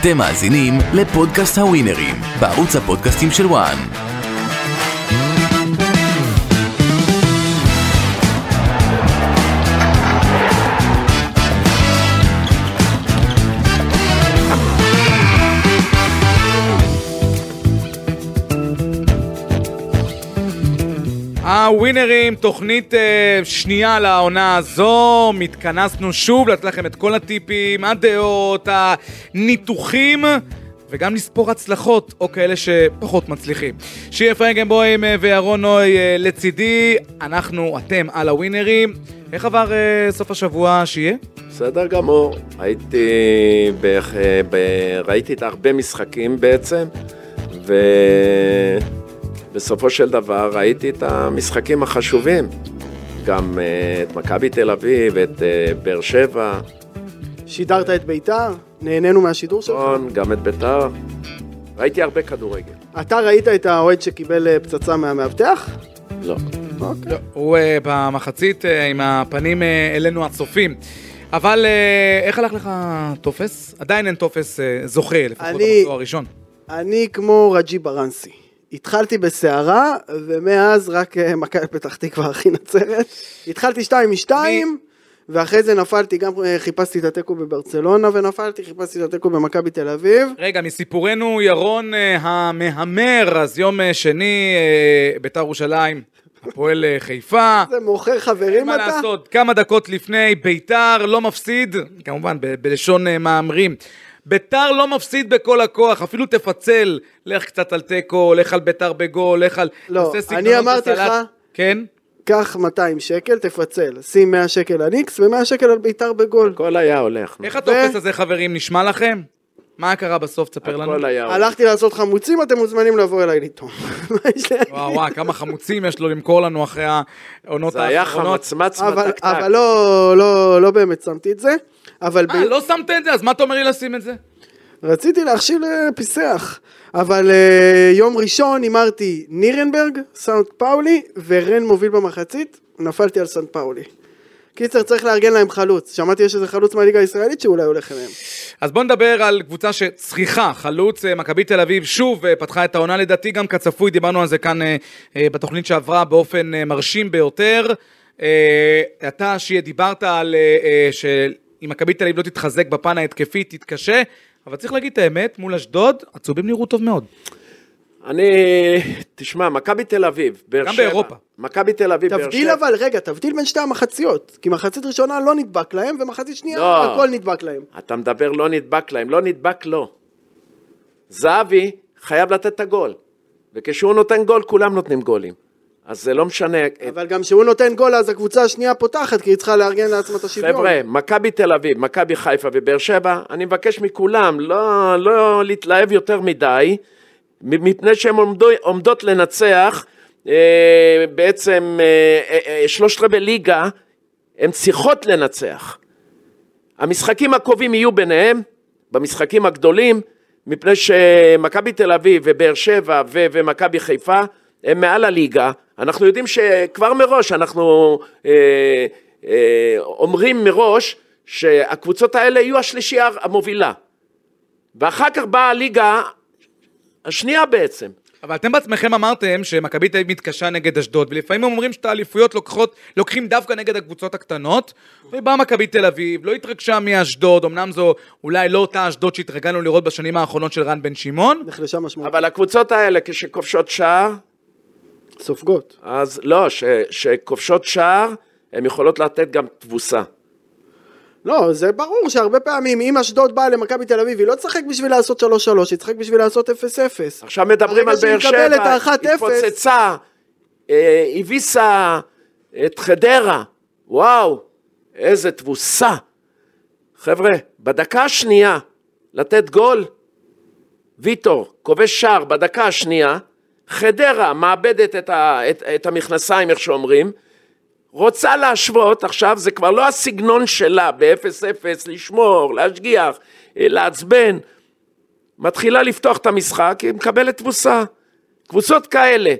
אתם מאזינים לפודקאסט הווינרים, בערוץ הפודקאסטים של וואן. הווינרים, תוכנית אה, שנייה לעונה הזו, התכנסנו שוב לתת לכם את כל הטיפים, הדעות, הניתוחים. וגם לספור הצלחות, או כאלה שפחות מצליחים. שיר פרנקנבוים אה, וירון נוי אה, לצידי, אנחנו, אתם, על הווינרים. איך עבר אה, סוף השבוע שיהיה? בסדר גמור, הייתי, אה, ב... ראיתי את הרבה משחקים בעצם, ובסופו של דבר ראיתי את המשחקים החשובים, גם אה, את מכבי תל אביב, את אה, באר שבע, שידרת את ביתר? נהנינו מהשידור שלך? נכון, גם את ביתר, ראיתי הרבה כדורגל. אתה ראית את האוהד שקיבל אה, פצצה מהמאבטח? לא. אוקיי. לא, הוא במחצית עם הפנים אלינו הצופים. אבל איך הלך לך טופס? עדיין אין טופס זוכה, לפחות אני- במחזור הראשון. אני כמו רג'י ברנסי. התחלתי בסערה, ומאז רק אה, מכבי פתח תקווה הכי נצרת. התחלתי שתיים משתיים, ואחרי זה נפלתי, גם אה, חיפשתי את התיקו בברצלונה ונפלתי, חיפשתי את התיקו במכבי תל אביב. רגע, מסיפורנו ירון אה, המהמר, אז יום שני, ביתר ירושלים, הפועל חיפה. זה מוכר אין חברים מה אתה? לעשות, כמה דקות לפני, ביתר לא מפסיד, כמובן בלשון מהמרים. ביתר לא מפסיד בכל הכוח, אפילו תפצל, לך קצת על תיקו, לך על ביתר בגול, לך על... לא, אני אמרתי. לך- כן? קח 200 שקל, תפצל. שים 100 שקל על איקס ו-100 שקל על ביתר בגול. הכל היה הולך. איך הטופס הזה, חברים, נשמע לכם? מה קרה בסוף? תספר לנו. הכל היה. הלכתי לעשות חמוצים, אתם מוזמנים לבוא אליי לטעום. מה יש לי? וואו וואו, כמה חמוצים יש לו למכור לנו אחרי העונות זה היה האחרונות. חמצמץ אבל, מתקתק. אבל לא, לא, לא באמת שמתי את זה. אבל. אה, לא שמת את זה? אז מה אתה אומר לי לשים את זה? רציתי להכשיל אה, פיסח. אבל אה, יום ראשון הימרתי נירנברג, סאונד פאולי, ורן מוביל במחצית, נפלתי על סאונד פאולי. קיצר, צריך לארגן להם חלוץ. שמעתי יש איזה חלוץ מהליגה הישראלית שאולי הולך אליהם. אז בוא נדבר על קבוצה שצריכה, חלוץ, אה, מכבי תל אביב שוב אה, פתחה את העונה לדעתי גם כצפוי, דיברנו על זה כאן אה, בתוכנית שעברה באופן מרשים ביותר. אתה, שיהיה, דיברת על שאם מכבי תל אביב לא תתחזק בפן ההתקפי, תתקשה, אבל צריך להגיד את האמת, מול אשדוד, הצהובים נראו טוב מאוד. אני, תשמע, מכבי תל אביב, באר גם שבע. באירופה. מכבי תל אביב, באר תבדיל שבע. אבל, רגע, תבדיל בין שתי המחציות. כי מחצית ראשונה לא נדבק להם, ומחצית שנייה לא. הכל נדבק להם. אתה מדבר לא נדבק להם, לא נדבק לו. זהבי חייב לתת את הגול. וכשהוא נותן גול, כולם נותנים גולים. אז זה לא משנה. אבל גם כשהוא נותן גול, אז הקבוצה השנייה פותחת, כי היא צריכה לארגן לעצמה את השוויון. חבר'ה, מכבי תל אביב, מכבי חיפה ובאר שבע, אני מבקש מכולם לא, לא להתלהב יותר מדי, מפני שהן עומדו, עומדות לנצח אה, בעצם אה, אה, שלושת רבעי ליגה, הן צריכות לנצח. המשחקים הקרובים יהיו ביניהם, במשחקים הגדולים, מפני שמכבי תל אביב ובאר שבע ו- ומכבי חיפה הם מעל הליגה. אנחנו יודעים שכבר מראש אנחנו אה, אה, אומרים מראש שהקבוצות האלה יהיו השלישייה המובילה. ואחר כך באה הליגה השנייה בעצם. אבל אתם בעצמכם אמרתם שמכבי תל אביב מתקשה נגד אשדוד, ולפעמים הם אומרים שאת האליפויות לוקחות, לוקחים דווקא נגד הקבוצות הקטנות, ובאה מכבי תל אביב, לא התרגשה מאשדוד, אמנם זו אולי לא אותה אשדוד שהתרגלנו לראות בשנים האחרונות של רן בן שמעון, נחלשה משמעות. אבל הקבוצות האלה כשכובשות שער, סופגות. אז לא, ש- שכובשות שער, הן יכולות לתת גם תבוסה. לא, זה ברור שהרבה פעמים אם אשדוד באה למכבי תל אביב, היא לא תשחק בשביל לעשות 3-3, היא תשחק בשביל לעשות 0-0. עכשיו מדברים על באר שבע, התפוצצה, אה, הביסה את חדרה, וואו, איזה תבוסה. חבר'ה, בדקה השנייה לתת גול, ויטור כובש שער בדקה השנייה, חדרה מאבדת את, ה, את, את המכנסיים, איך שאומרים, רוצה להשוות, עכשיו זה כבר לא הסגנון שלה, ב-0-0, לשמור, להשגיח, אה, לעצבן. מתחילה לפתוח את המשחק, היא מקבלת תבוסה. קבוצות כאלה,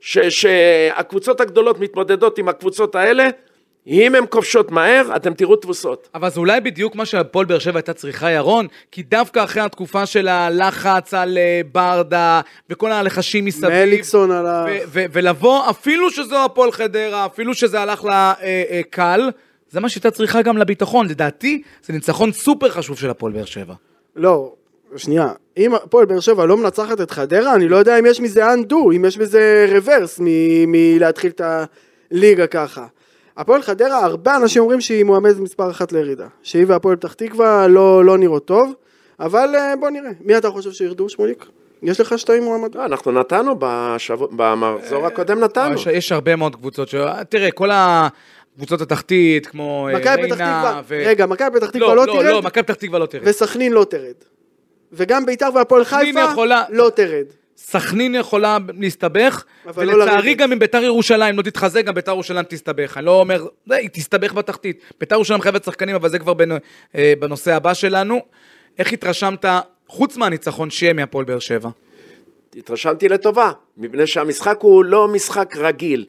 שהקבוצות הגדולות מתמודדות עם הקבוצות האלה, אם הן כובשות מהר, אתם תראו תבוסות. אבל זה אולי בדיוק מה שהפועל באר שבע הייתה צריכה, ירון, כי דווקא אחרי התקופה של הלחץ על אה, ברדה, וכל הלחשים מסביב, מליקסון על ה... ו- ו- ולבוא, אפילו שזו הפועל חדרה, אפילו שזה הלך לקל, זה מה שהייתה צריכה גם לביטחון. לדעתי, זה ניצחון סופר חשוב של הפועל באר שבע. לא, שנייה, אם הפועל באר שבע לא מנצחת את חדרה, אני לא יודע אם יש מזה undo, אם יש בזה רוורס מ- מלהתחיל את הליגה ככה. הפועל חדרה, הרבה אנשים אומרים שהיא מועמדת מספר אחת לירידה. שהיא והפועל פתח תקווה לא, לא נראות טוב, אבל אה, בוא נראה. מי אתה חושב שירדו, שמוליק? יש לך שתיים מועמדות? לא, אנחנו נתנו בשבוע, במחזור הקודם נתנו. יש, יש הרבה מאוד קבוצות ש... תראה, כל הקבוצות התחתית, כמו אה, מכבי פתח ריינה תקווה, ו... רגע, מכבי פתח תקווה לא, לא לא, לא, תרד, מכבי פתח תקווה לא תרד. וסכנין לא תרד. וגם ביתר והפועל חיפה יכולה- לא תרד. סכנין יכולה להסתבך, לא ולצערי לרדת. גם אם ביתר ירושלים לא תתחזק, גם ביתר ירושלים תסתבך. אני לא אומר, זה, היא תסתבך בתחתית. ביתר ירושלים חייבת שחקנים, אבל זה כבר בנ, אה, בנושא הבא שלנו. איך התרשמת, חוץ מהניצחון שיהיה מהפועל באר שבע? התרשמתי לטובה, מפני שהמשחק הוא לא משחק רגיל.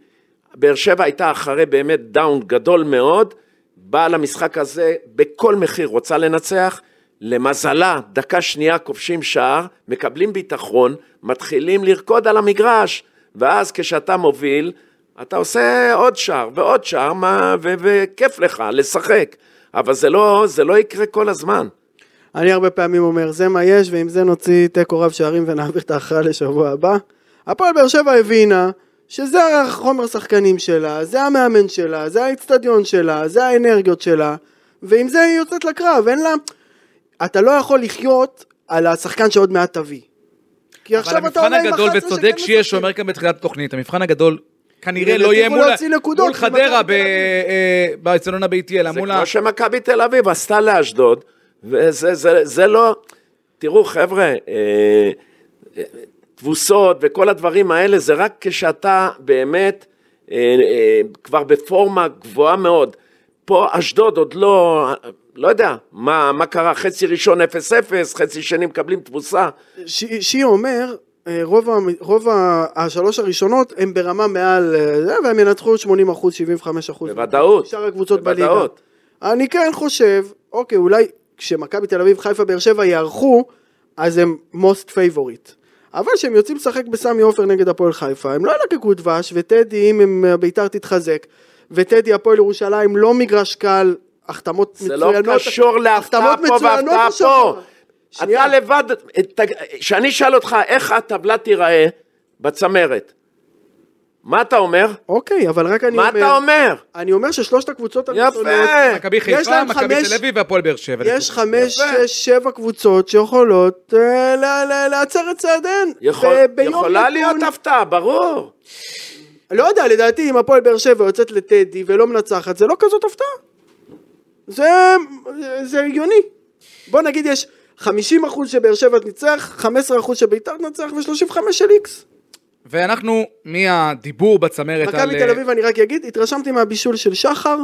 באר שבע הייתה אחרי באמת דאון גדול מאוד, באה למשחק הזה בכל מחיר, רוצה לנצח. למזלה, דקה שנייה כובשים שער, מקבלים ביטחון, מתחילים לרקוד על המגרש, ואז כשאתה מוביל, אתה עושה עוד שער ועוד שער, מה, ו- וכיף לך לשחק. אבל זה לא, זה לא יקרה כל הזמן. אני הרבה פעמים אומר, זה מה יש, ועם זה נוציא תיקו רב שערים ונעביר את ההכרעה לשבוע הבא. הפועל באר שבע הבינה שזה החומר שחקנים שלה, זה המאמן שלה, זה האיצטדיון שלה, זה האנרגיות שלה, ועם זה היא יוצאת לקרב, אין לה... אתה לא יכול לחיות על השחקן שעוד מעט תביא. כי אבל עכשיו אתה המבחן עולה עם הגדול, 11 וצודק שכן שיש, משחקים. שאומר כאן בתחילת התוכנית, המבחן הגדול כנראה לא יהיה מול נקודות מול חדרה אה, באצטדיון הביתי, אלא זה מול ה... כמו שמכבי תל אביב עשתה לאשדוד, וזה זה, זה לא... תראו, חבר'ה, אה, אה, תבוסות וכל הדברים האלה, זה רק כשאתה באמת אה, אה, כבר בפורמה גבוהה מאוד. פה אשדוד עוד לא, לא יודע, מה, מה קרה, חצי ראשון 0-0, חצי שני מקבלים תבוסה. ש- שי אומר, אה, רוב, ה- רוב ה- השלוש הראשונות הם ברמה מעל אה, והם ינצחו 80 אחוז, 75 אחוז. בוודאות, שאר הקבוצות בליגה. אני כן חושב, אוקיי, אולי כשמכבי תל אביב, חיפה, באר שבע יארחו, אז הם most favorite. אבל כשהם יוצאים לשחק בסמי עופר נגד הפועל חיפה, הם לא ילקקו דבש, וטדי, אם הם, ביתר תתחזק, וטדי הפועל ירושלים לא מגרש קל, החתמות זה לא מצוינות. קשור להפתעה פה מצוינות והפתעה. פה. שנייה. אתה לבד, כשאני אשאל אותך איך הטבלה תיראה בצמרת, מה אתה אומר? אוקיי, אבל רק אני מה אומר... אתה אומר? אני אומר ששלושת הקבוצות יפה. הראשונות... מכבי יש חיפה, מכבי תל אביב והפועל באר שבע. יש חמש, יפה. שש, שבע קבוצות שיכולות אה, ל- ל- להצר את צעדיהן. יכולה. להיות הפתעה, ברור. לא יודע, לדעתי אם הפועל באר שבע יוצאת לטדי ולא מנצחת, זה לא כזאת הפתעה. זה, זה הגיוני. בוא נגיד יש 50% שבאר שבע תניצח, 15% שביתר תנצח ו-35 של איקס. ואנחנו, מהדיבור בצמרת על... מכבי תל אביב, אני רק אגיד, התרשמתי מהבישול של שחר,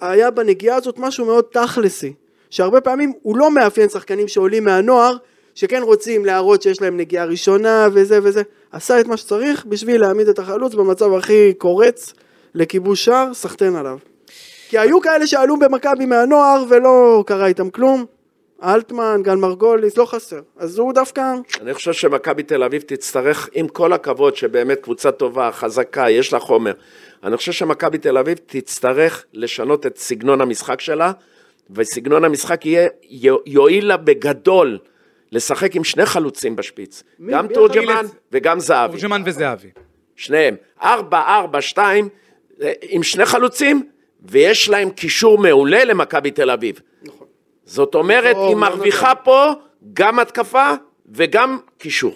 היה בנגיעה הזאת משהו מאוד תכלסי, שהרבה פעמים הוא לא מאפיין שחקנים שעולים מהנוער, שכן רוצים להראות שיש להם נגיעה ראשונה וזה וזה, עשה את מה שצריך בשביל להעמיד את החלוץ במצב הכי קורץ לכיבוש שער, סחטיין עליו. כי היו כאלה שעלו במכבי מהנוער ולא קרה איתם כלום, אלטמן, גל מרגוליס, לא חסר, אז הוא דווקא... אני חושב שמכבי תל אביב תצטרך, עם כל הכבוד שבאמת קבוצה טובה, חזקה, יש לה חומר, אני חושב שמכבי תל אביב תצטרך לשנות את סגנון המשחק שלה, וסגנון המשחק יהיה, יועיל לה בגדול לשחק עם שני חלוצים בשפיץ, מי? גם תורג'מן? וגם זהבי, תורג'מן וזהבי. שניהם, ארבע, ארבע, שתיים, אה, עם שני חלוצים, ויש להם קישור מעולה למכבי תל אביב. נכון. זאת אומרת, לא, היא לא מרוויחה פה גם התקפה וגם קישור.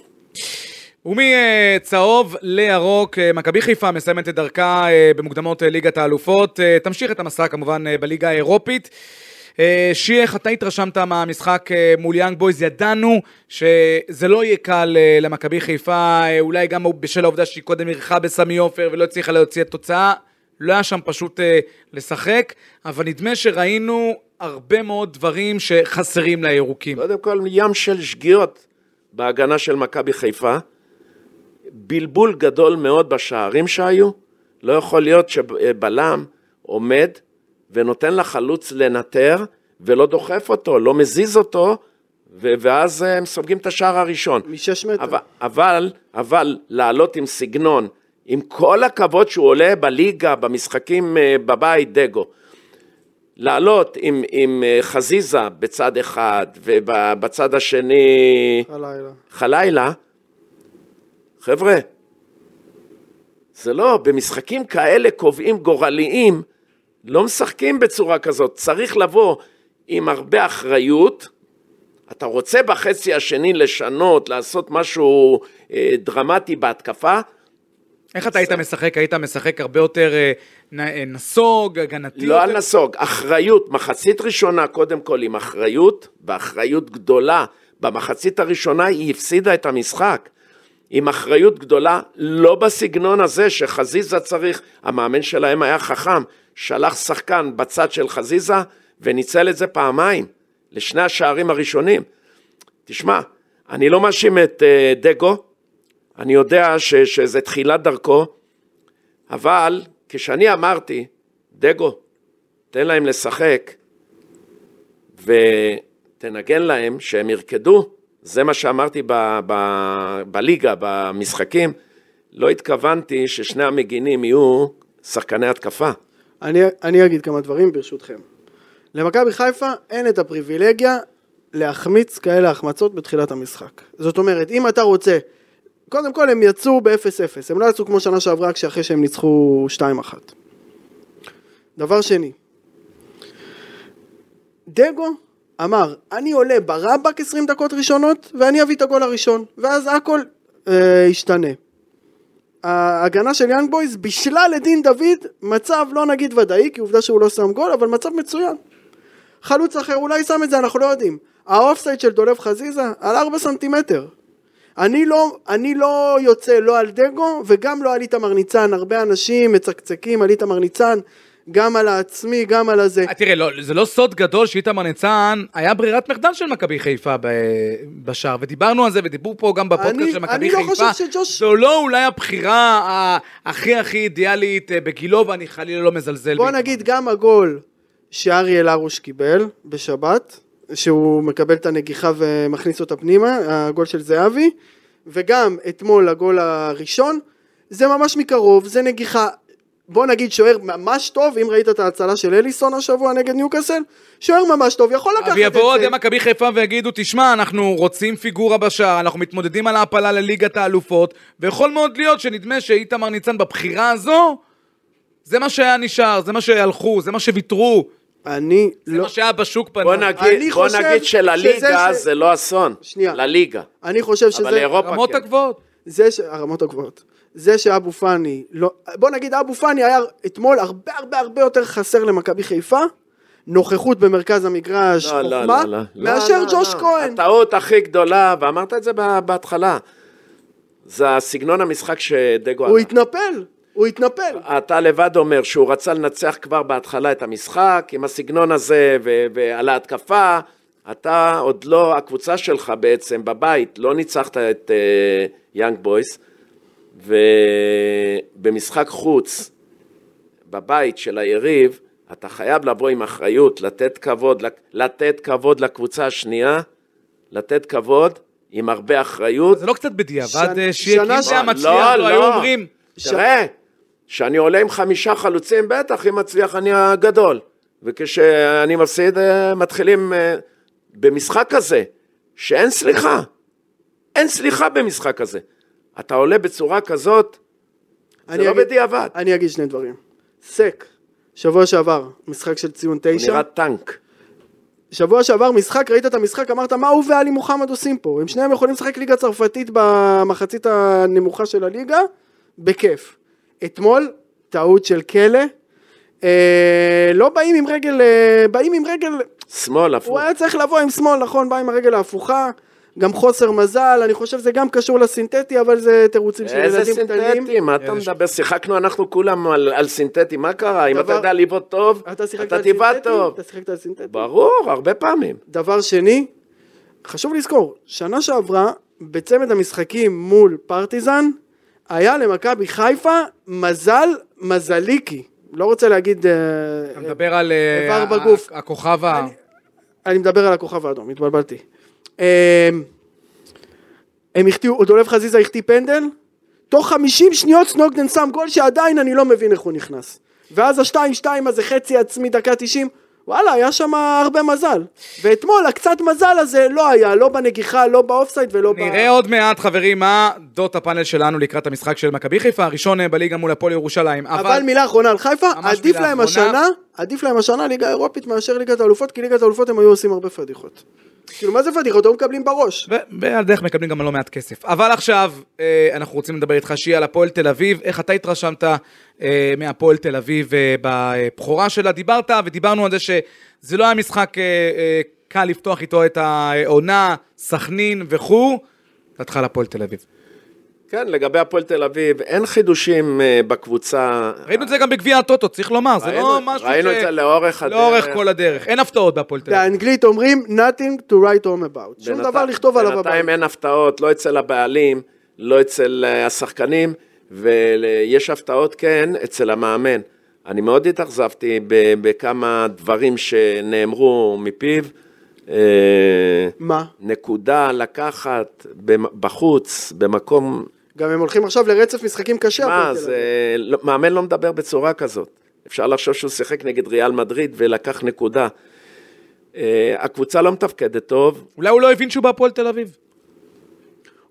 ומצהוב לירוק, אה, מכבי חיפה מסיימת את דרכה אה, במוקדמות אה, ליגת האלופות. אה, תמשיך את המסע כמובן אה, בליגה האירופית. אה, שייח, אתה התרשמת מהמשחק אה, מול יאנג בויז, ידענו שזה לא יהיה קל אה, למכבי חיפה, אה, אולי גם בשל העובדה שהיא קודם אירחה בסמי עופר ולא הצליחה להוציא את תוצאה, לא היה שם פשוט אה, לשחק, אבל נדמה שראינו הרבה מאוד דברים שחסרים לירוקים. קודם כל, ים של שגיאות בהגנה של מכבי חיפה, בלבול גדול מאוד בשערים שהיו, לא יכול להיות שבלם עומד ונותן לחלוץ לנטר ולא דוחף אותו, לא מזיז אותו, ו- ואז אה, הם סופגים את השער הראשון. משש מטר. אבל, אבל, אבל לעלות עם סגנון, עם כל הכבוד שהוא עולה בליגה, במשחקים אה, בבית, דגו, לעלות עם, עם אה, חזיזה בצד אחד ובצד השני הלילה. חלילה, חבר'ה, זה לא, במשחקים כאלה קובעים גורליים, לא משחקים בצורה כזאת, צריך לבוא עם הרבה אחריות. אתה רוצה בחצי השני לשנות, לעשות משהו אה, דרמטי בהתקפה, איך אתה היית משחק? היית משחק הרבה יותר אה, אה, נסוג, הגנתי לא על? נסוג, אחריות, מחצית ראשונה קודם כל עם אחריות, באחריות גדולה. במחצית הראשונה היא הפסידה את המשחק. עם אחריות גדולה, לא בסגנון הזה שחזיזה צריך, המאמן שלהם היה חכם, שלח שחקן בצד של חזיזה וניצל את זה פעמיים, לשני השערים הראשונים. תשמע, אני לא מאשים את אה, דגו, אני יודע ש, שזה תחילת דרכו, אבל כשאני אמרתי, דגו, תן להם לשחק ותנגן להם שהם ירקדו, זה מה שאמרתי ב, ב, בליגה, במשחקים, לא התכוונתי ששני המגינים יהיו שחקני התקפה. אני, אני אגיד כמה דברים ברשותכם. למכבי חיפה אין את הפריבילגיה להחמיץ כאלה החמצות בתחילת המשחק. זאת אומרת, אם אתה רוצה, קודם כל הם יצאו ב-0-0, הם לא יצאו כמו שנה שעברה כשאחרי שהם ניצחו 2-1. דבר שני, דגו אמר, אני עולה ברבק 20 דקות ראשונות ואני אביא את הגול הראשון, ואז הכל אה, ישתנה. ההגנה של יאנג בויז בישלה לדיא סבע מצב לא נגיד ודאי, כי עובדה שהוא לא שם גול, אבל מצב מצוין. חלוץ אחר אולי שם את זה, אנחנו לא יודעים. האופסייד של דולב חזיזה על 4 סנטימטר. אני לא, אני לא יוצא לא על דגו וגם לא על איתמר ניצן, הרבה אנשים מצקצקים על איתמר ניצן, גם על העצמי, גם על הזה. אה, תראה, לא, זה לא סוד גדול שאיתמר ניצן היה ברירת מחדל של מכבי חיפה ב- בשער, ודיברנו על זה, ודיברו פה גם בפודקאסט אני- של מכבי אני לא חיפה. חושב שג'וש- זו לא אולי הבחירה הכי הכי אידיאלית אה, בגילו, ואני חלילה לא מזלזל. בוא באיתמר. נגיד גם הגול שאריאל הרוש קיבל בשבת, שהוא מקבל את הנגיחה ומכניס אותה פנימה, הגול של זהבי, וגם אתמול הגול הראשון, זה ממש מקרוב, זה נגיחה, בוא נגיד שוער ממש טוב, אם ראית את ההצלה של אליסון השבוע נגד ניוקאסל, שוער ממש טוב, יכול לקחת את זה. ויבואו אוהדי מכבי חיפה ויגידו, תשמע, אנחנו רוצים פיגורה בשער, אנחנו מתמודדים על ההעפלה לליגת האלופות, ויכול מאוד להיות שנדמה שאיתמר ניצן בבחירה הזו, זה מה שהיה נשאר, זה מה שהלכו, זה מה שוויתרו, אני זה לא, מה שהיה בשוק פנה. בוא אני נגיד, בוא חושב נגיד שלליגה שזה ש- זה לא אסון, שנייה. לליגה, אני חושב שזה... אבל לאירופה הרמות כן. הגבוהות. זה ש... הרמות הגבוהות. זה שאבו פאני, לא... בוא נגיד אבו פאני היה אתמול הרבה הרבה הרבה יותר חסר למכבי חיפה, נוכחות במרכז המגרש, לא, לא, חוכמה, לא, לא. מאשר לא, ג'וש לא. כהן. הטעות הכי גדולה, ואמרת את זה ב- בהתחלה, זה הסגנון המשחק שדגו הוא עלה. התנפל, הוא התנפל. אתה לבד אומר שהוא רצה לנצח כבר בהתחלה את המשחק, עם הסגנון הזה ו- ועל ההתקפה, אתה עוד לא, הקבוצה שלך בעצם בבית, לא ניצחת את יאנג בויס, ובמשחק חוץ, בבית של היריב, אתה חייב לבוא עם אחריות, לתת כבוד, לתת כבוד לקבוצה השנייה, לתת כבוד עם הרבה אחריות. זה לא קצת בדיעבד, אה, שיהיה כאילו זה לא, לא. היו אומרים, תראה, כשאני עולה עם חמישה חלוצים, בטח, אם מצליח אני הגדול. וכשאני מפסיד, אה, מתחילים אה, במשחק כזה, שאין סליחה. אין סליחה במשחק כזה. אתה עולה בצורה כזאת, זה לא אגיד- בדיעבד. אני אגיד שני דברים. סק, שבוע שעבר, משחק של ציון הוא תשע. נראה טנק. שבוע שעבר משחק, ראית את המשחק, אמרת מה הוא ועלי מוחמד עושים פה? הם שניהם יכולים לשחק ליגה צרפתית במחצית הנמוכה של הליגה, בכיף. אתמול, טעות של כלא, אה, לא באים עם רגל, אה, באים עם רגל, שמאל, הפוך. הוא היה צריך לבוא עם שמאל, נכון, בא עם הרגל ההפוכה, גם חוסר מזל, אני חושב שזה גם קשור לסינתטי, אבל זה תירוצים של איזה ילדים קטנים. סינתטי, מה אתה מדבר? שיחקנו אנחנו כולם על, על סינתטי, מה קרה? אם אתה דבר- יודע לבעוט טוב, אתה שיחקת אתה על תבעט סינתטי? טוב. אתה שיחקת על סינתטי? ברור, הרבה פעמים. דבר שני, חשוב לזכור, שנה שעברה, בצמד המשחקים מול פרטיזן, היה למכבי חיפה מזל מזליקי. לא רוצה להגיד... אה, אתה מדבר על אה, איבר בגוף. הכוכב ה... אני מדבר על הכוכב האדום, התבלבלתי. אה, הם החטיאו, דולב חזיזה החטיא פנדל, תוך 50 שניות סנוגדן שם גול שעדיין אני לא מבין איך הוא נכנס. ואז השתיים שתיים הזה חצי עצמי דקה 90, וואלה, היה שם הרבה מזל. ואתמול הקצת מזל הזה לא היה, לא בנגיחה, לא באופסייד ולא ב... נראה עוד מעט, חברים, מה דעות הפאנל שלנו לקראת המשחק של מכבי חיפה, הראשון אה, בליגה מול הפועל ירושלים. אבל מילה אחרונה על חיפה, עדיף להם אחרונה. השנה, עדיף להם השנה ליגה אירופית מאשר ליגת האלופות, כי ליגת האלופות הם היו עושים הרבה פדיחות. כאילו, מה זה פדיחות? היו מקבלים בראש. ועל דרך מקבלים גם לא מעט כסף. אבל עכשיו, אה, אנחנו רוצים לדבר איתך, שיהיה על הפועל תל אביב. איך אתה התרשמת אה, מהפועל תל אביב אה, בבכורה שלה? דיברת ודיברנו על זה שזה לא היה משחק קל לפתוח איתו את העונה, סכנין וכו'. על הפועל תל אביב. כן, לגבי הפועל תל אביב, אין חידושים אה, בקבוצה. ראינו את זה גם בגביע הטוטו, צריך לומר, זה לא ראינו- משהו ראינו ש... את זה לאורך הדרך. לאורך כל הדרך. אין הפתעות בהפועל תל אביב. באנגלית אומרים nothing to write home about. שום דבר לכתוב עליו הבית. בינתיים אין הפתעות, לא אצל הבעלים, לא אצל אה, השחקנים, ויש הפתעות כן אצל המאמן. אני מאוד התאכזבתי בכמה דברים שנאמרו מפיו. אה, מה? נקודה לקחת בחוץ, במקום... גם הם הולכים עכשיו לרצף משחקים קשה. מה, זה... לא- מאמן לא מדבר בצורה כזאת. אפשר לחשוב שהוא שיחק נגד ריאל מדריד ולקח נקודה. אה, הקבוצה לא מתפקדת טוב. אולי הוא לא הבין שהוא בהפועל תל אביב.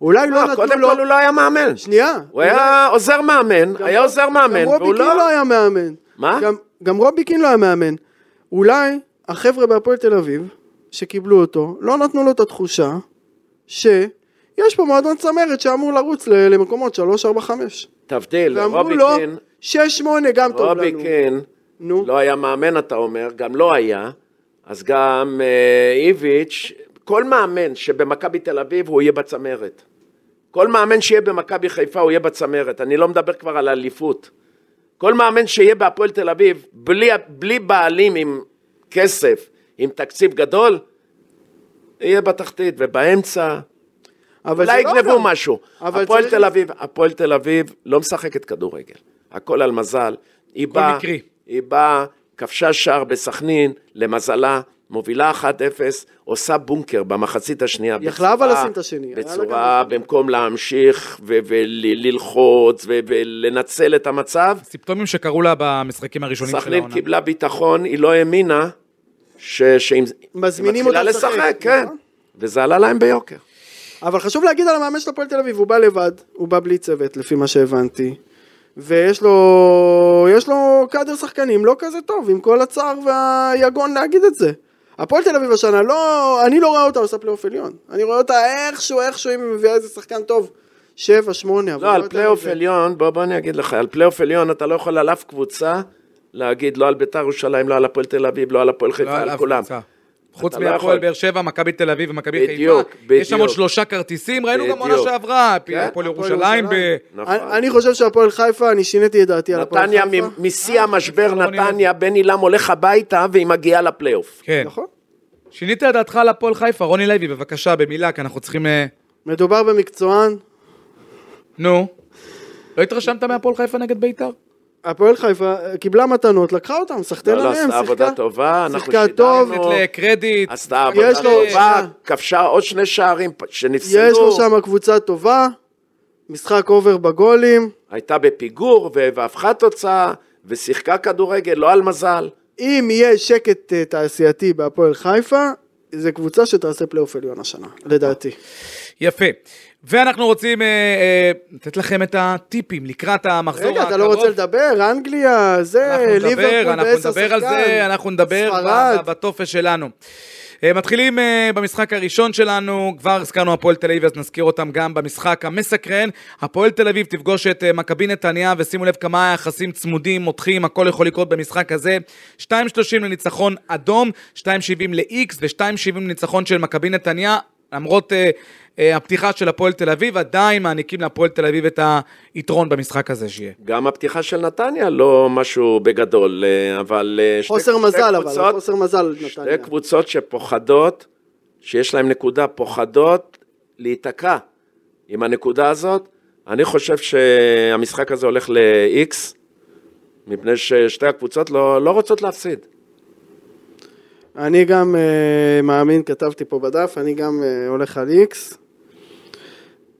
אולי לא לא, נתנו קודם לו... כל הוא לא היה מאמן. שנייה. הוא היה עוזר מאמן, גם היה עוזר מאמן, גם רובי והוא קין לא... לא היה מאמן. מה? גם- גם רובי קין לא היה מאמן. אולי החבר'ה בהפועל תל אביב, שקיבלו אותו, לא נתנו לו את התחושה שיש פה מועדון צמרת שאמור לרוץ למקומות 3, 4, 5. תבדיל, ואמרו רובי לו, קין, 6, 8 גם טוב רובי לנו. קין, נו. לא היה מאמן אתה אומר, גם לא היה, אז גם אה, איביץ', כל מאמן שבמכבי תל אביב הוא יהיה בצמרת. כל מאמן שיהיה במכבי חיפה הוא יהיה בצמרת, אני לא מדבר כבר על אליפות. כל מאמן שיהיה בהפועל תל אביב, בלי, בלי בעלים עם כסף, עם תקציב גדול, יהיה בתחתית, ובאמצע, אולי לא יגנבו גם. משהו. אבל הפועל צריך- תל אביב, הפועל תל אביב לא משחקת כדורגל. הכל על מזל. היא באה. היא באה, כבשה שער בסכנין, למזלה, מובילה 1-0, עושה בונקר במחצית השנייה. יכלה אבל לשים את השני, בצורה, במקום להמשיך וללחוץ ולנצל את המצב, סימפטומים שקרו לה במשחקים הראשונים של סכנין העונה. קיבלה ביטחון, היא לא האמינה שהיא מזמינים מתחילה אותה לשחק, לשחק, כן. נכון? וזה עלה להם ביוקר. אבל חשוב להגיד על המאמן של הפועל תל אביב, הוא בא לבד, הוא בא בלי צוות, לפי מה שהבנתי. ויש לו, יש לו קאדר שחקנים לא כזה טוב, עם כל הצער והיגון להגיד את זה. הפועל תל אביב השנה, לא, אני לא רואה אותה עושה פלייאוף עליון. אני רואה אותה איכשהו, איכשהו, אם היא מביאה איזה שחקן טוב, שבע, שמונה, אבל לא, על יותר פלייאוף. עליון, בוא, בוא אני אגיד לך, על פלייאוף עליון אתה לא יכול על אף קבוצה להגיד לא על ביתר ירושלים, לא על הפועל תל אביב, לא על הפועל לא חיפה, על על כולם. קבוצה. חוץ לא מהפועל. באר שבע, מכבי תל אביב ומכבי חיפה. בדיוק, יש שם עוד. שלושה כרטיסים, ראינו גם עונה. שעברה, כן, הפועל ירושלים. נכון. אני, חושב שהפועל חיפה, אני שיניתי את דעתי על הפועל נתניה, חיפה. מ- משיא המשבר, לא נראה. נתניה, בן עילם הולך הביתה והיא מגיעה לפלייאוף. כן. נכון. שינית את דעתך על הפועל חיפה, רוני לוי, בבקשה, במילה, כי אנחנו צריכים... אה, מדובר במקצוען, נו. לא התרשמת מהפועל חיפה נגד ביתר? הפועל חיפה אה, קיבלה מתנות, לקחה אותם, סחטיין לא, לא, עליהם, עשתה עבודה שיחקה. טובה, אנחנו שיחקה טוב. שידרנו, לתת לקרדיט. עשתה עבודה יש לו- טובה. כבשה עוד שני שערים שנפסלו, יש לו שם קבוצה טובה, משחק over בגולים. הייתה בפיגור והפכה תוצאה, ושיחקה כדורגל, לא על מזל. אם יהיה שקט אה, תעשייתי בהפועל חיפה, זו קבוצה שתעשה פלייאוף עליון השנה, לדעתי. יפה. ואנחנו רוצים אה, אה, לתת לכם את הטיפים לקראת המחזור רגע, הקרוב. אתה לא רוצה לדבר? אנגליה, זה, אנחנו נדבר, ליברפול אנחנו בעשר נדבר על שחקן. זה, אנחנו נדבר ספרד. בטופס שלנו. אה, מתחילים אה, במשחק הראשון שלנו, כבר הזכרנו הפועל תל אביב, אז נזכיר אותם גם במשחק המסקרן. הפועל תל אביב תפגוש את אה, מכבי נתניה, ושימו לב כמה יחסים צמודים, מותחים, הכל יכול לקרות במשחק הזה. 2.30 לניצחון אדום, 2.70 ל-X ו-2.70 לניצחון של מכבי נתניה. למרות אה, אה, הפתיחה של הפועל תל אביב, עדיין מעניקים להפועל תל אביב את היתרון במשחק הזה שיהיה. גם הפתיחה של נתניה לא משהו בגדול, אה, אבל... אה, שתי- חוסר שתי מזל אבל, קבוצות- חוסר מזל שתי נתניה. קבוצות שפוחדות, שיש להן נקודה, פוחדות להיתקע עם הנקודה הזאת. אני חושב שהמשחק הזה הולך ל-X, מפני ששתי הקבוצות לא, לא רוצות להפסיד. אני גם uh, מאמין, כתבתי פה בדף, אני גם uh, הולך על איקס.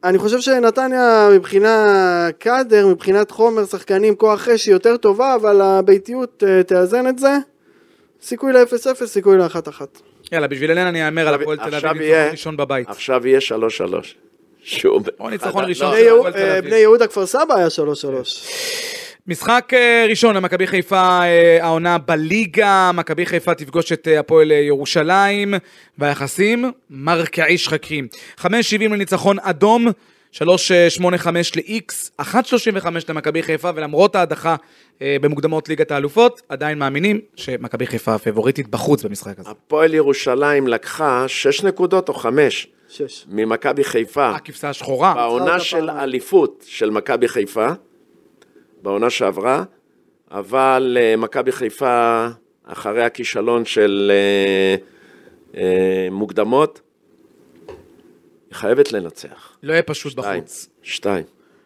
אני חושב שנתניה מבחינה קאדר, מבחינת חומר, שחקנים, כוח אש היא יותר טובה, אבל הביתיות uh, תאזן את זה. סיכוי ל-0-0, סיכוי ל-1-1. יאללה, בשביל אלן אני אאמר על הפועל תל עכשיו אביב, ניצחון ראשון בבית. עכשיו יהיה 3-3. שוב. או ניצחון לא, ראשון לא, של הפועל תל אביב. בני יהודה כפר סבא היה 3-3. משחק אה, ראשון למכבי חיפה אה, העונה בליגה, מכבי חיפה תפגוש את אה, הפועל ירושלים, והיחסים מרקיעי שחקים. 5.70 לניצחון אדום, 3.85 ל-X, 1.35 למכבי חיפה, ולמרות ההדחה במוקדמות ליגת האלופות, עדיין מאמינים שמכבי חיפה הפבוריטית בחוץ במשחק הזה. הפועל ירושלים לקחה 6 נקודות או 5 שש. ממכבי חיפה הכבשה השחורה. בעונה של. אליפות של מכבי חיפה, בעונה שעברה, אבל אה, מכבי חיפה, אחרי הכישלון של אה, אה, מוקדמות, היא חייבת לנצח. לא יהיה פשוט שתיים. בחוץ. שתיים.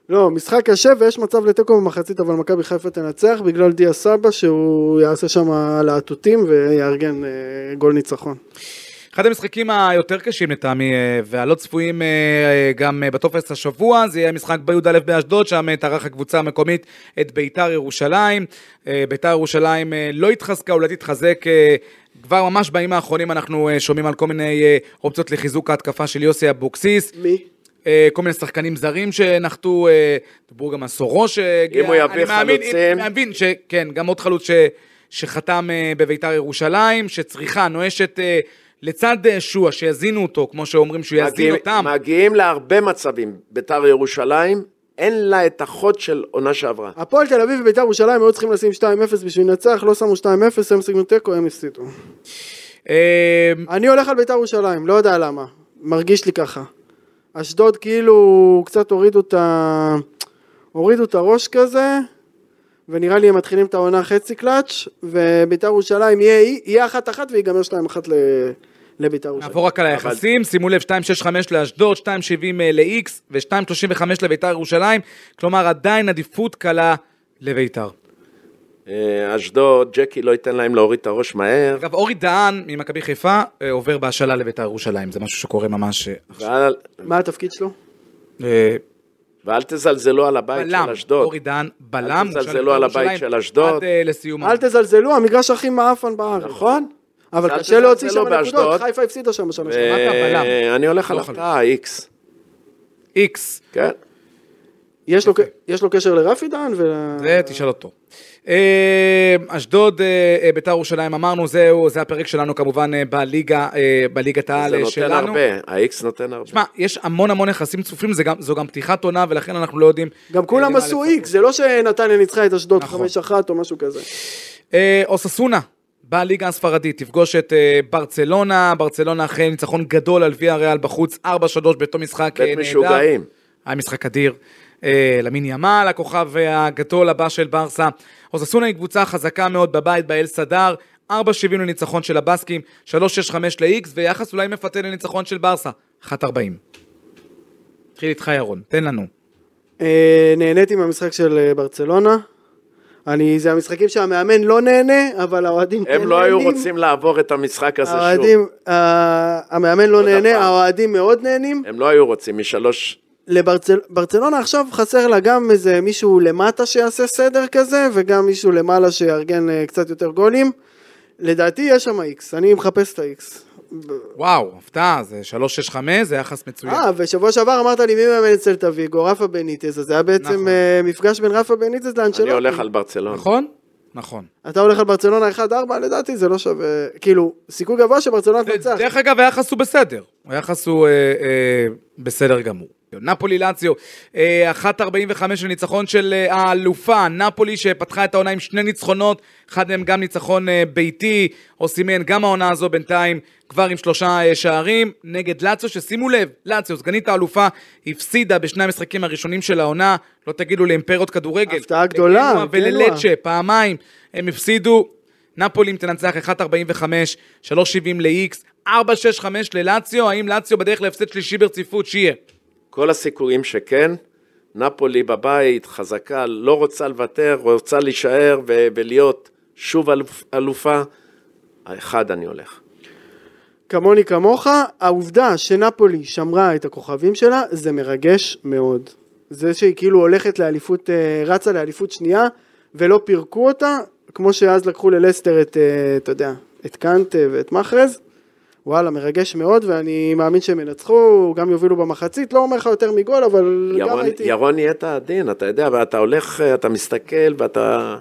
לא, משחק קשה ויש מצב לתיקו במחצית, אבל מכבי חיפה תנצח בגלל דיה סבא שהוא יעשה שם להטוטים ויארגן גול ניצחון. אחד המשחקים היותר קשים לטעמי אה, והלא צפויים אה, אה, גם בטופס השבוע זה יהיה משחק בי"א באשדוד שם תערך הקבוצה המקומית את ביתר ירושלים. ביתר ירושלים לא התחזקה אולי תתחזק כבר ממש בימים האחרונים אנחנו שומעים על כל מיני אופציות לחיזוק ההתקפה של יוסי אבוקסיס. מי? כל מיני שחקנים זרים שנחתו, דיברו גם על סורו שהגיע. אם הוא יביא אני מאמין- חלוצים. אני מבין שכן, גם עוד חלוץ ש, שחתם בביתר ירושלים, שצריכה, נואשת לצד אה, שועה, שיזינו אותו, כמו שאומרים שהוא יזין מגיעים- אותם. מגיעים להרבה מצבים. ביתר ירושלים, אין לה את החוד של עונה שעברה. הפועל תל אביב וביתר ירושלים היו צריכים לשים 2-0 בשביל לנצח, לא שמו 2-0, הם סגנו תיקו, הם הפסידו. אה, אני הולך על ביתר ירושלים, לא יודע למה, מרגיש לי ככה. אשדוד כאילו קצת הורידו את ה... הורידו את הראש כזה, ונראה לי הם מתחילים את העונה חצי קלאץ', וביתר ירושלים יהיה, יהיה אחת אחת ויגמר שתיים אחת ל... לביתר ירושלים. נעבור רק על היחסים, שימו לב, 2.65 לאשדוד, 2.70 ל-X ו-2.35 לביתר ירושלים, כלומר עדיין עדיפות קלה לביתר. אה, אשדוד, ג'קי לא ייתן להם להוריד את הראש מהר. אגב, אורי דהן ממכבי חיפה אה, עובר בהשאלה לביתר ירושלים, זה משהו שקורה ממש אה, מה התפקיד שלו? ואל תזלזלו על הבית בלם, של אשדוד. אורי דהן, בלם, אל תזלזלו על בית"ר הבית של אשדוד. עד אה, לסיום. אל תזלזלו, המגרש הכי מעפן בארץ. נכון. אבל קשה להוציא שם נקודות, באשדוד. חיפה הפסידה שם בשנה שעברה. הבלם. אני הולך על לא הפתעה, איקס. איקס, כן. יש לו- יש לו קשר לרפי דהן? ול- זה תשאל אותו. אה, אשדוד, אה, אה, ביתר ירושלים, אמרנו, זהו, זה הפרק שלנו כמובן בליגה, בליגת זה העל אה, נותן שלנו. הרבה, האיקס נותן הרבה. שמע, יש המון המון זה גם- זו גם פתיחת עונה, ולכן אנחנו לא יודעים... גם כולם עשו. איקס, זה לא שנתניה ניצחה את אשדוד נכון. 5-1 או משהו כזה. אוססונה, בליגה הספרדית, תפגוש את ברצלונה, ברצלונה אחרי ניצחון גדול על ויה ריאל בחוץ, 4-3 באותו משחק אה, בית נהדר. משוגעים. היה משחק אדיר. אה, למין ימל, הכוכב הגדול הבא של ברסה. אוססונה היא קבוצה חזקה מאוד בבית, באל סדר. 4.70 לניצחון של הבסקים, 3.65 ל-X, ויחס אולי מפתה לניצחון של ברסה, 1.40. התחיל איתך ירון, תן לנו. אה, נהניתי מהמשחק של אה, ברצלונה. אני, זה המשחקים שהמאמן לא נהנה, אבל האוהדים כן הם לא היו נהנים. רוצים לעבור את המשחק הזה שוב. האוהדים, אה, המאמן לא נהנה. האוהדים מאוד נהנים. הם לא היו רוצים משלוש... לברצלונה עכשיו חסר לה גם איזה מישהו למטה שיעשה סדר כזה, וגם מישהו למעלה שיארגן אה, קצת יותר גולים. לדעתי יש שם איקס, אני מחפש את האיקס. וואו, הפתעה, זה 3.65, זה יחס מצוין. אה, ושבוע שעבר אמרת לי מי מאמן אצל תוויגו, רפה בניטז, אז זה היה בעצם נכון. אה, מפגש בין רפה בניטז לאנשלוטי. אני הולך על ברצלונה. נכון? נכון. אתה הולך על ברצלונה 1-4, לדעתי זה לא שווה, כאילו, סיכוי גבוה שברצלונה תנצח. דרך אגב, היחס הוא בסדר. היחס הוא אה, אה, בסדר גמור. נפולי לאציו, אה, 1.45 לניצחון של אה, האלופה, נפולי שפתחה את העונה עם שני ניצחונות, אחד מהם גם ניצחון אה, ביתי, או סימן גם העונה הזו בינתיים כבר עם שלושה אה, שערים, נגד לאציו, ששימו לב, לאציו, סגנית האלופה, הפסידה בשני המשחקים הראשונים של העונה, לא תגידו לאימפריות כדורגל. הפתעה גדולה. וללצ'ה, פעמיים, הם הפסידו. נפולי תנצח 1.45, 3.70 ל-X, 4.65 ללאציו, האם לאציו בדרך להפסד שלישי ברציפות? שיהיה. כל הסיכויים שכן, נפולי בבית, חזקה, לא רוצה לוותר, רוצה להישאר ו- ולהיות שוב אלופ, אלופה. האחד אני הולך. כמוני כמוך, העובדה שנפולי שמרה את הכוכבים שלה, זה מרגש מאוד. זה שהיא כאילו הולכת לאליפות, אה, רצה לאליפות שנייה, ולא פירקו אותה, כמו שאז לקחו ללסטר את, אה, אתה יודע, את קאנט אה, ואת מחרז. וואלה, מרגש מאוד, ואני מאמין שהם ינצחו, גם יובילו במחצית, לא אומר לך יותר מגול, אבל גם ירון, הייתי... ירון נהיית עדין, אתה יודע, ואתה הולך, אתה מסתכל ואתה...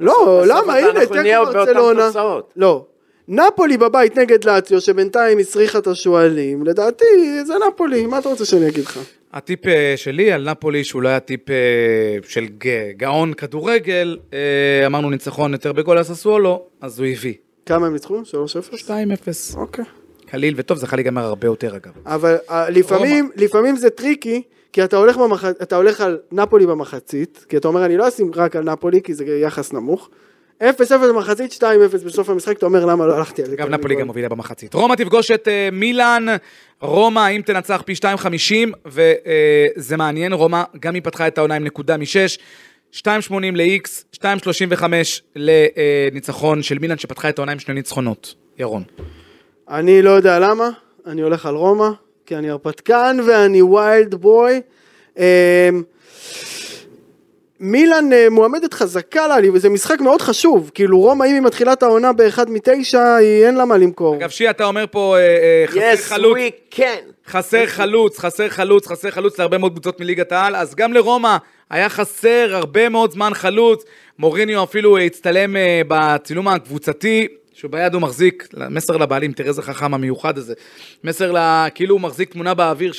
לא, למה? הנה, תיקו באותן ברצלונה. לא. נפולי בבית נגד לאציו, שבינתיים הסריחה את השועלים, לדעתי זה נפולי, מה אתה רוצה שאני אגיד לך? הטיפ אה, שלי על נפולי, שהוא לא היה טיפ אה, של ג- גאון כדורגל, אה, אמרנו ניצחון יותר בגול הססואולו, אז הוא הביא. כמה הם ניצחו? 3-0? 2-0. אוקיי. קליל וטוב, זה יכול להיגמר הרבה יותר אגב. אבל אה, לפעמים, לפעמים זה טריקי, כי אתה הולך, במח... אתה הולך על נפולי במחצית, כי אתה אומר אני לא אשים רק על נפולי, כי זה יחס נמוך. 0-0 במחצית, 2-0 בסוף המשחק, אתה אומר למה לא הלכתי על זה. אגב, נפולי גם מובילה במחצית. רומא תפגוש את אה, מילאן, רומא אם תנצח פי 2.50, וזה מעניין, רומא גם היא פתחה את העונה עם נקודה מ-6, 2.80 ל-X, 2.35 לניצחון של מילאן שפתחה את העונה עם שני ניצחונות. ירון. אני לא יודע למה, אני הולך על רומא, כי אני הרפתקן ואני ויילד בוי. מילאן אה, מועמדת חזקה לה, וזה משחק מאוד חשוב, כאילו רומא אם היא מתחילה את העונה באחד מתשע, היא אין לה מה למכור. אגב, שי, אתה אומר פה, אה, אה, חסר Yes, חלוץ. we can. חסר חלוץ, חסר חלוץ, חסר חלוץ להרבה מאוד קבוצות מליגת העל, אז גם לרומא היה חסר הרבה מאוד זמן חלוץ. מוריניו אפילו הצטלם אה, בצילום הקבוצתי, שביד הוא מחזיק, מסר לבעלים, תראה איזה חכם המיוחד הזה. מסר ל... כאילו הוא מחזיק תמונה באוויר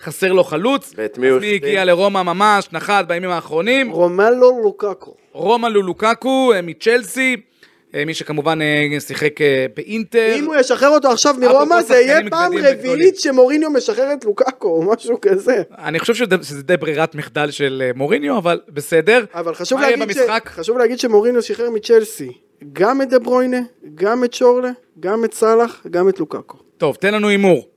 שחסר לו חלוץ. ואת מי הוא אז מי החתים? הגיע לרומא ממש, נחת בימים האחרונים. רומלו לוקאקו. רומא לולוקקו אה, מצ'לסי, אה, מי שכמובן אה, שיחק באינטר. אם הוא ישחרר אותו עכשיו מרומא, זה יהיה פעם. רביעית שמוריניו משחרר את לוקאקו, או משהו כזה. אני חושב שזה, די ברירת מחדל של מוריניו, אבל בסדר. אבל חשוב להגיד, ש... חשוב להגיד שמוריניו שחרר מצ'לסי גם את דה ברוינה, גם את שורלה, גם את סאלח, גם את לוקאקו. טוב, תן לנו הימור.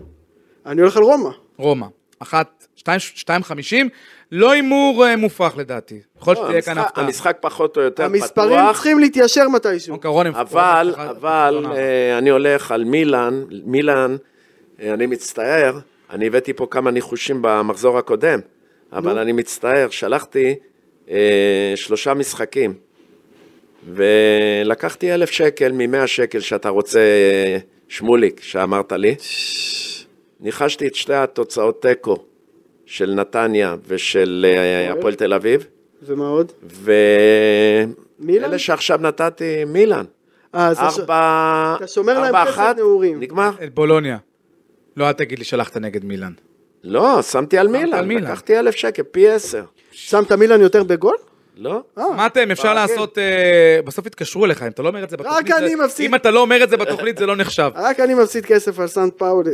אני הולך על רומא. רומא. אחת, שתיים, שתיים חמישים. לא הימור אה, מופרך לדעתי. יכול להיות לא, שתהיה כאן הפתעה. המשחק פחות או יותר המספרים פתוח. צריכים להתיישר מתישהו. אוקיי, אבל, אבל, אה, אני הולך על מילאן, מילאן, אה, אני מצטער, אני הבאתי פה כמה ניחושים במחזור הקודם, אבל אני מצטער, שלחתי שלושה משחקים, ולקחתי אלף שקל ממאה שקל שאתה רוצה, שמוליק, שאמרת לי. ניחשתי את שתי התוצאות תיקו של נתניה ושל אה, הפועל תל אביב, ומה עוד? מילאן? ואלה שעכשיו נתתי, מילאן. אה, אז ארבע... אתה שומר להם חסד נעורים. נגמר? את בולוניה. לא, אל תגיד לי שלחת נגד מילאן. לא, שמתי על מילאן, על מילאן. לקחתי אלף שקל, פי עשר. שמת מילאן יותר בגול? לא? אה, מה אתם, אפשר ברגיל. לעשות... אה, בסוף יתקשרו אליך, אם אתה לא אומר את זה בתוכנית... אני זה- מפסיד. אם אתה לא אומר את זה בתוכנית, זה לא נחשב. רק אני מפסיד כסף על סנט פאולי.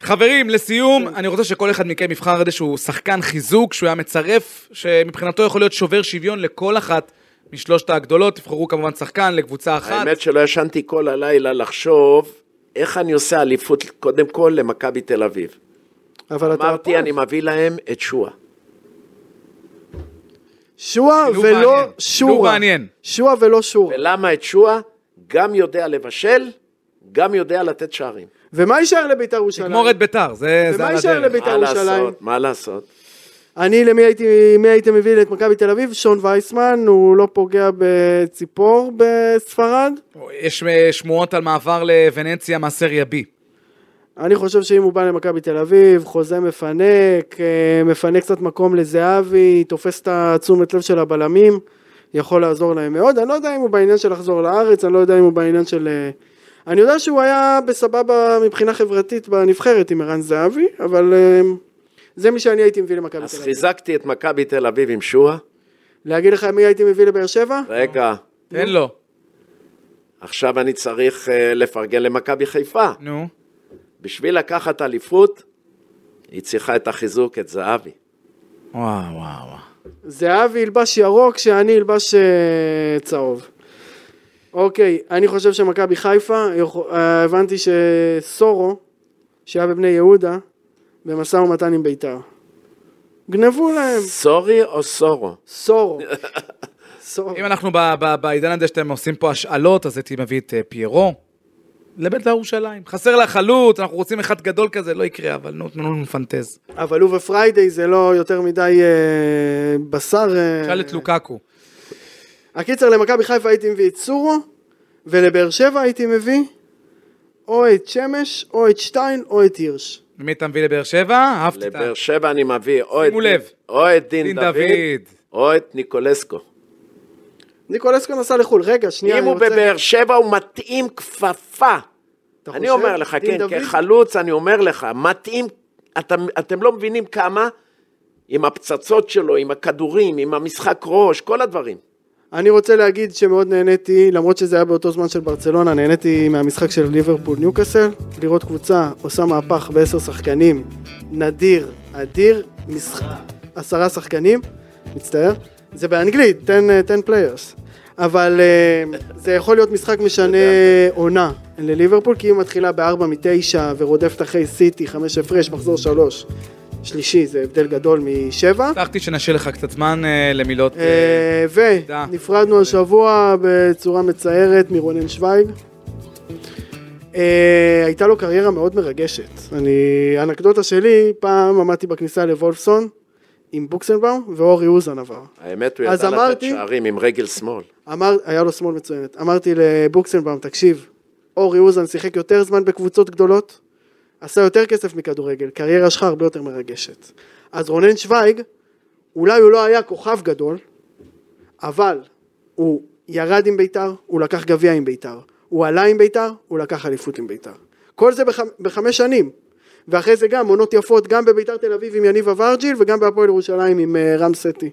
חברים, לסיום, אני רוצה שכל אחד מכם יבחר איזשהו שחקן חיזוק שהוא היה מצרף, שמבחינתו יכול להיות שובר שוויון לכל אחת משלושת הגדולות. תבחרו כמובן שחקן לקבוצה אחת. האמת שלא ישנתי כל הלילה לחשוב איך אני עושה אליפות קודם כל למכבי תל אביב. אבל אתה... אמרתי, אני מביא להם את שועה. שועה שילוב ולא מעניין. שילוב שורה. מעניין. שועה ולא שורה. ולמה את שועה? גם יודע לבשל, גם יודע לתת שערים. ומה יישאר לבית"ר ירושלים? תגמור את ביתר, זה זה ומה על יישאר הדרך. לבית"ר מה ירושלים? מה לעשות? אני, למי הייתי, מי הייתם מביא את מכבי תל אביב? שון וייסמן, הוא לא פוגע בציפור בספרד. יש אה, שמועות על מעבר לוונציה מהסריה B. אני חושב שאם הוא בא למכבי תל אביב, חוזה מפנק, אה, מפנה קצת מקום לזהבי, תופס את התשומת לב של הבלמים, יכול לעזור להם מאוד. אני לא יודע אם הוא בעניין של לחזור לארץ, אני לא יודע אם הוא בעניין של... אה, אני יודע שהוא היה בסבבה מבחינה חברתית בנבחרת עם ערן זהבי, אבל אה, זה מי שאני הייתי מביא למכבי אז תל אביב. חיזקתי את מכבי תל אביב עם שועה. להגיד לך מי הייתי מביא לבאר שבע? רגע, תן לו. עכשיו אני צריך לפרגן למכבי חיפה. נו. בשביל לקחת אליפות, היא צריכה את החיזוק, את זהבי. וואו, וואו, וואו. זהבי ילבש ירוק, שאני אלבש אה, צהוב. אוקיי, אני חושב שמכבי חיפה, אה, הבנתי שסורו, שהיה בבני יהודה, במשא ומתן עם בית"ר. גנבו להם. סורי או סורו? סורו. סורו. אם אנחנו ב- ב- בעידן הזה שאתם עושים פה השאלות, אז הייתי מביא את אה, פיירו לבית ירושלים. חסר לה חלוץ, אנחנו רוצים אחד גדול כזה, לא יקרה, אבל נו, תנו לנו לפנטז. אבל הוא ופריידי זה לא יותר מדי אה, בשר. אה, שאל את לוקקו. הקיצר, למכבי חיפה הייתי מביא את סורו, ולבאר שבע הייתי מביא או את שמש, או את שטיין, או את הירש. ומי אתה מביא לבאר שבע? אהבתי את ה... לבאר שבע אני מביא או את שימו לב. או את דין דין דוד, דוד. או את ניקולסקו. ניקולסקו נסע לחו"ל, רגע, שנייה, אם אני הוא רוצה... בבאר שבע הוא מתאים כפפה. אני? אומר לך, כן, דוד? כחלוץ, אני אומר לך, מתאים, אתם, אתם לא מבינים כמה, עם הפצצות שלו, עם הכדורים, עם המשחק ראש, כל הדברים. אני רוצה להגיד שמאוד נהניתי, למרות שזה היה באותו זמן של ברצלונה, נהניתי מהמשחק של ליברפול ניוקאסל, לראות קבוצה עושה מהפך בעשר שחקנים, נדיר, אדיר, משחק, עשרה שחקנים, מצטער, זה באנגלית, 10 10 players, אבל אה, זה יכול להיות משחק משנה עונה לליברפול, כי היא מתחילה בארבע מתשע ורודפת אחרי סיטי, חמש הפרש, מחזור שלוש, שלישי, זה הבדל גדול משבע. הבטחתי שנשאיר לך קצת זמן אה, למילות... אה, אה. ונפרדנו השבוע בצורה מצערת מרונן שוויג. אה, הייתה לו קריירה מאוד מרגשת. אני, אנקדוטה שלי, פעם עמדתי בכניסה לוולפסון עם בוקסנבאום ואורי אוזן עבר. האמת, הוא ידע לתת שערים עם רגל שמאל. אמר, היה לו שמאל מצוינת. אמרתי לבוקסנבאום, תקשיב, אורי אוזן שיחק יותר זמן בקבוצות גדולות, עשה יותר כסף מכדורגל, קריירה שלך הרבה יותר מרגשת. אז רונן שוויג, אולי הוא לא היה כוכב גדול, אבל הוא ירד עם בית"ר, הוא לקח גביע עם בית"ר. הוא עלה עם בית"ר, הוא לקח אליפות עם בית"ר. כל זה בח... בחמש שנים. ואחרי זה גם עונות יפות, גם בבית"ר תל אביב עם יניב אברג'יל, וגם בהפועל ירושלים עם uh, רם סטי.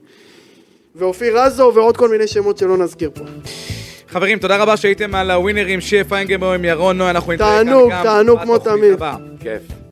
ואופיר רזו ועוד כל מיני שמות שלא נזכיר פה. חברים, תודה רבה שהייתם על הווינרים, שיה פיינגנבוים, ירון נוי, אנחנו נתראה כאן תענוג, גם תענוג כמו בתוכנית תמיד. כיף.